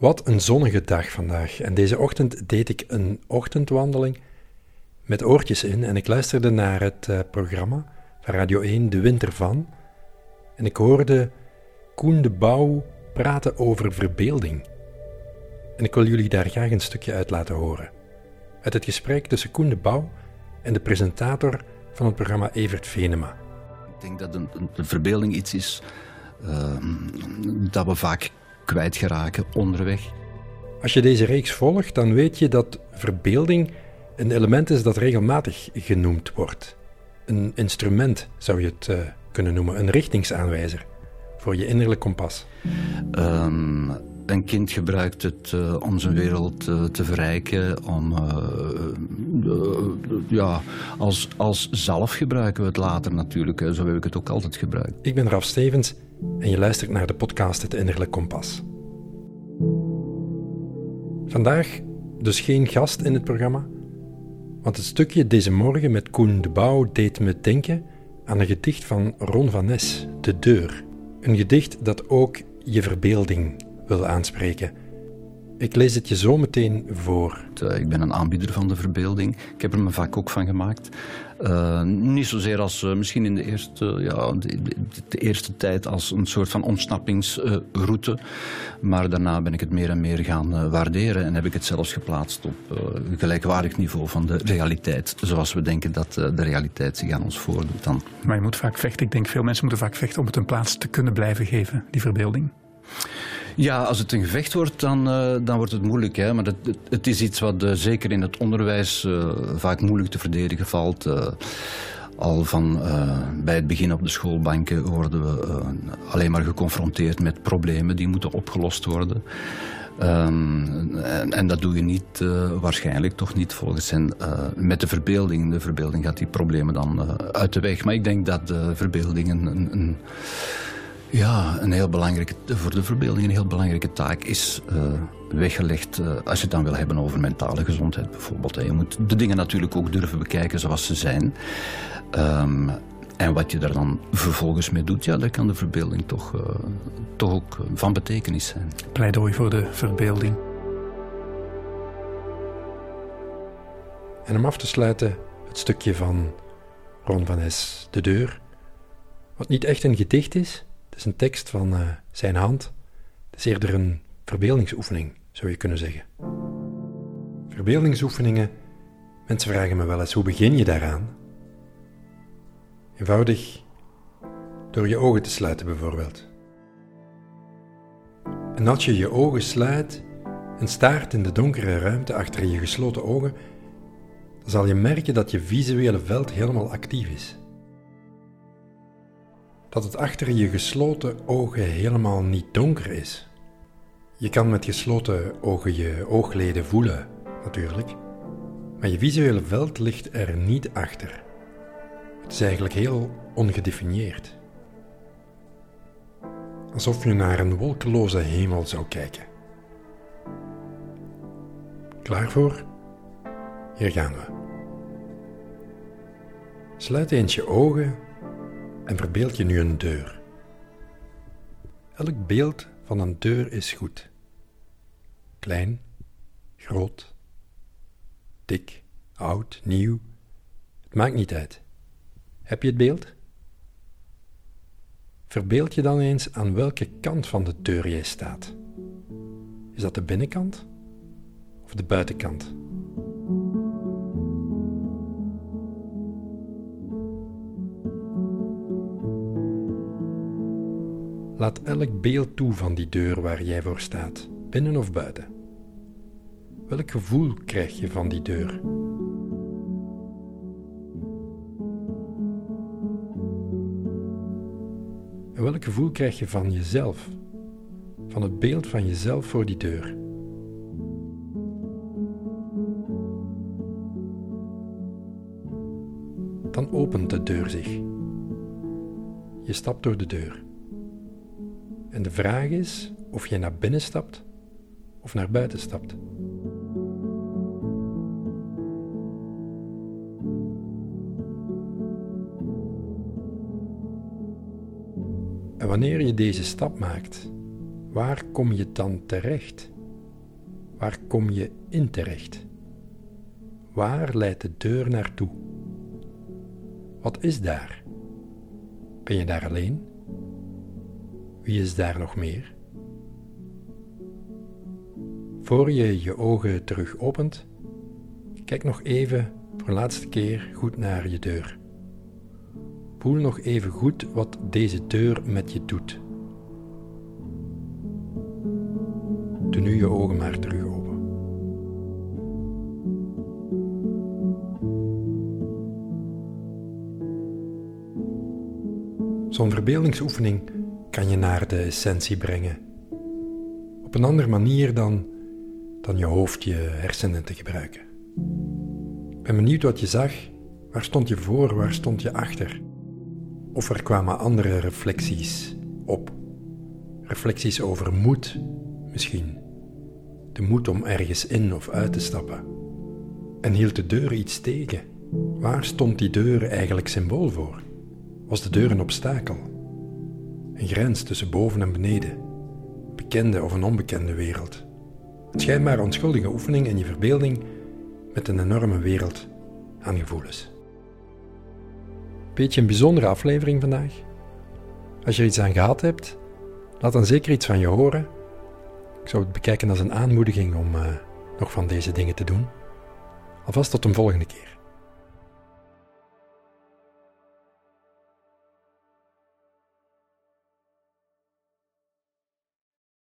Wat een zonnige dag vandaag. En deze ochtend deed ik een ochtendwandeling met oortjes in en ik luisterde naar het uh, programma van Radio 1 De Winter van. En ik hoorde Koen de Bouw praten over verbeelding. En ik wil jullie daar graag een stukje uit laten horen. Uit het gesprek tussen Koen de Bouw en de presentator van het programma Evert Venema. Ik denk dat de, verbeelding iets is uh, dat we vaak kwijtgeraken onderweg. Als je deze reeks volgt, dan weet je dat verbeelding een element is dat regelmatig genoemd wordt. Een instrument zou je het uh, kunnen noemen, een richtingsaanwijzer voor je innerlijk kompas. Um, een kind gebruikt het uh, om zijn wereld uh, te verrijken, om, ja, als, als zelf gebruiken we het later natuurlijk. Zo heb ik het ook altijd gebruikt. Ik ben Raf Stevens en je luistert naar de podcast Het Innerlijk Kompas. Vandaag dus geen gast in het programma, want het stukje deze morgen met Koen de Bouw deed me denken aan een gedicht van Ron van Nes, De Deur. Een gedicht dat ook je verbeelding wil aanspreken. Ik lees het je zo meteen voor. Eh, ik ben een aanbieder van de verbeelding. Ik heb er mijn vak ook van gemaakt. Uh, niet zozeer als uh, misschien in de eerste, ja, de, de, eerste tijd als een soort van ontsnappingsroute. maar daarna ben ik het meer en meer gaan waarderen. En heb ik het zelfs geplaatst op gelijkwaardig niveau van de realiteit. Zoals we denken dat de realiteit zich aan ons voordoet dan. Maar je moet vaak vechten. Ik denk veel mensen moeten vaak vechten om het een plaats te kunnen blijven geven, die verbeelding. Ja, als het een gevecht wordt, dan, uh, dan wordt het moeilijk. Hè? Maar het, het is iets wat uh, zeker in het onderwijs uh, vaak moeilijk te verdedigen valt. al van bij het begin op de schoolbanken worden we alleen maar geconfronteerd met problemen die moeten opgelost worden. Um, en, en, dat doe je niet, waarschijnlijk toch niet volgens hen, met de verbeelding. De verbeelding gaat die problemen dan uit de weg. Maar ik denk dat de verbeelding een, een ja, een heel belangrijke, voor de verbeelding een heel belangrijke taak is uh, weggelegd uh, als je het dan wil hebben over mentale gezondheid bijvoorbeeld. Je moet de dingen natuurlijk ook durven bekijken zoals ze zijn. Um, en wat je daar dan vervolgens mee doet, ja, dat kan de verbeelding toch, uh, toch ook van betekenis zijn. Pleidooi voor de verbeelding. En om af te sluiten het stukje van Ron van Es, De Deur, wat niet echt een gedicht is, is een tekst van uh, zijn hand. Het is eerder een verbeeldingsoefening, zou je kunnen zeggen. Verbeeldingsoefeningen, mensen vragen me wel eens, hoe begin je daaraan? Eenvoudig door je ogen te sluiten bijvoorbeeld. En als je je ogen sluit en staart in de donkere ruimte achter je gesloten ogen, dan zal je merken dat je visuele veld helemaal actief is dat het achter je gesloten ogen helemaal niet donker is. Je kan met gesloten ogen je oogleden voelen, natuurlijk, maar je visuele veld ligt er niet achter. Het is eigenlijk heel ongedefinieerd. Alsof je naar een wolkeloze hemel zou kijken. Klaar voor? Hier gaan we. Sluit eens je ogen en verbeeld je nu een deur. Elk beeld van een deur is goed. Klein, groot, dik, oud, nieuw. Het maakt niet uit. Heb je het beeld? Verbeeld je dan eens aan welke kant van de deur jij staat. Is dat de binnenkant of de buitenkant? Laat elk beeld toe van die deur waar jij voor staat, binnen of buiten. Welk gevoel krijg je van die deur? En welk gevoel krijg je van jezelf, van het beeld van jezelf voor die deur? Dan opent de deur zich. Je stapt door de deur. En de vraag is of je naar binnen stapt of naar buiten stapt. En wanneer je deze stap maakt, waar kom je dan terecht Waar kom je in terecht? Waar leidt de deur naartoe? Wat is daar? Ben je daar alleen? Wie is daar nog meer? Voor je je ogen terug opent, kijk nog even voor een laatste keer goed naar je deur. Voel nog even goed wat deze deur met je doet. Doe nu je ogen maar terug open. Zo'n verbeeldingsoefening kan je naar de essentie brengen. Op een andere manier dan, dan je hoofd je hersenen te gebruiken. Ik ben benieuwd wat je zag. Waar stond je voor, waar stond je achter? Of er kwamen andere reflecties op. Reflecties over moed, misschien. De moed om ergens in of uit te stappen. En hield de deur iets tegen? Waar stond die deur eigenlijk symbool voor? Was de deur een obstakel? Een grens tussen boven en beneden? Bekende of een onbekende wereld? Een schijnbaar onschuldige oefening in je verbeelding met een enorme wereld aan gevoelens. Beetje een bijzondere aflevering vandaag. Als je er iets aan gehad hebt, laat dan zeker iets van je horen. Ik zou het bekijken als een aanmoediging om uh, nog van deze dingen te doen. Alvast tot een volgende keer.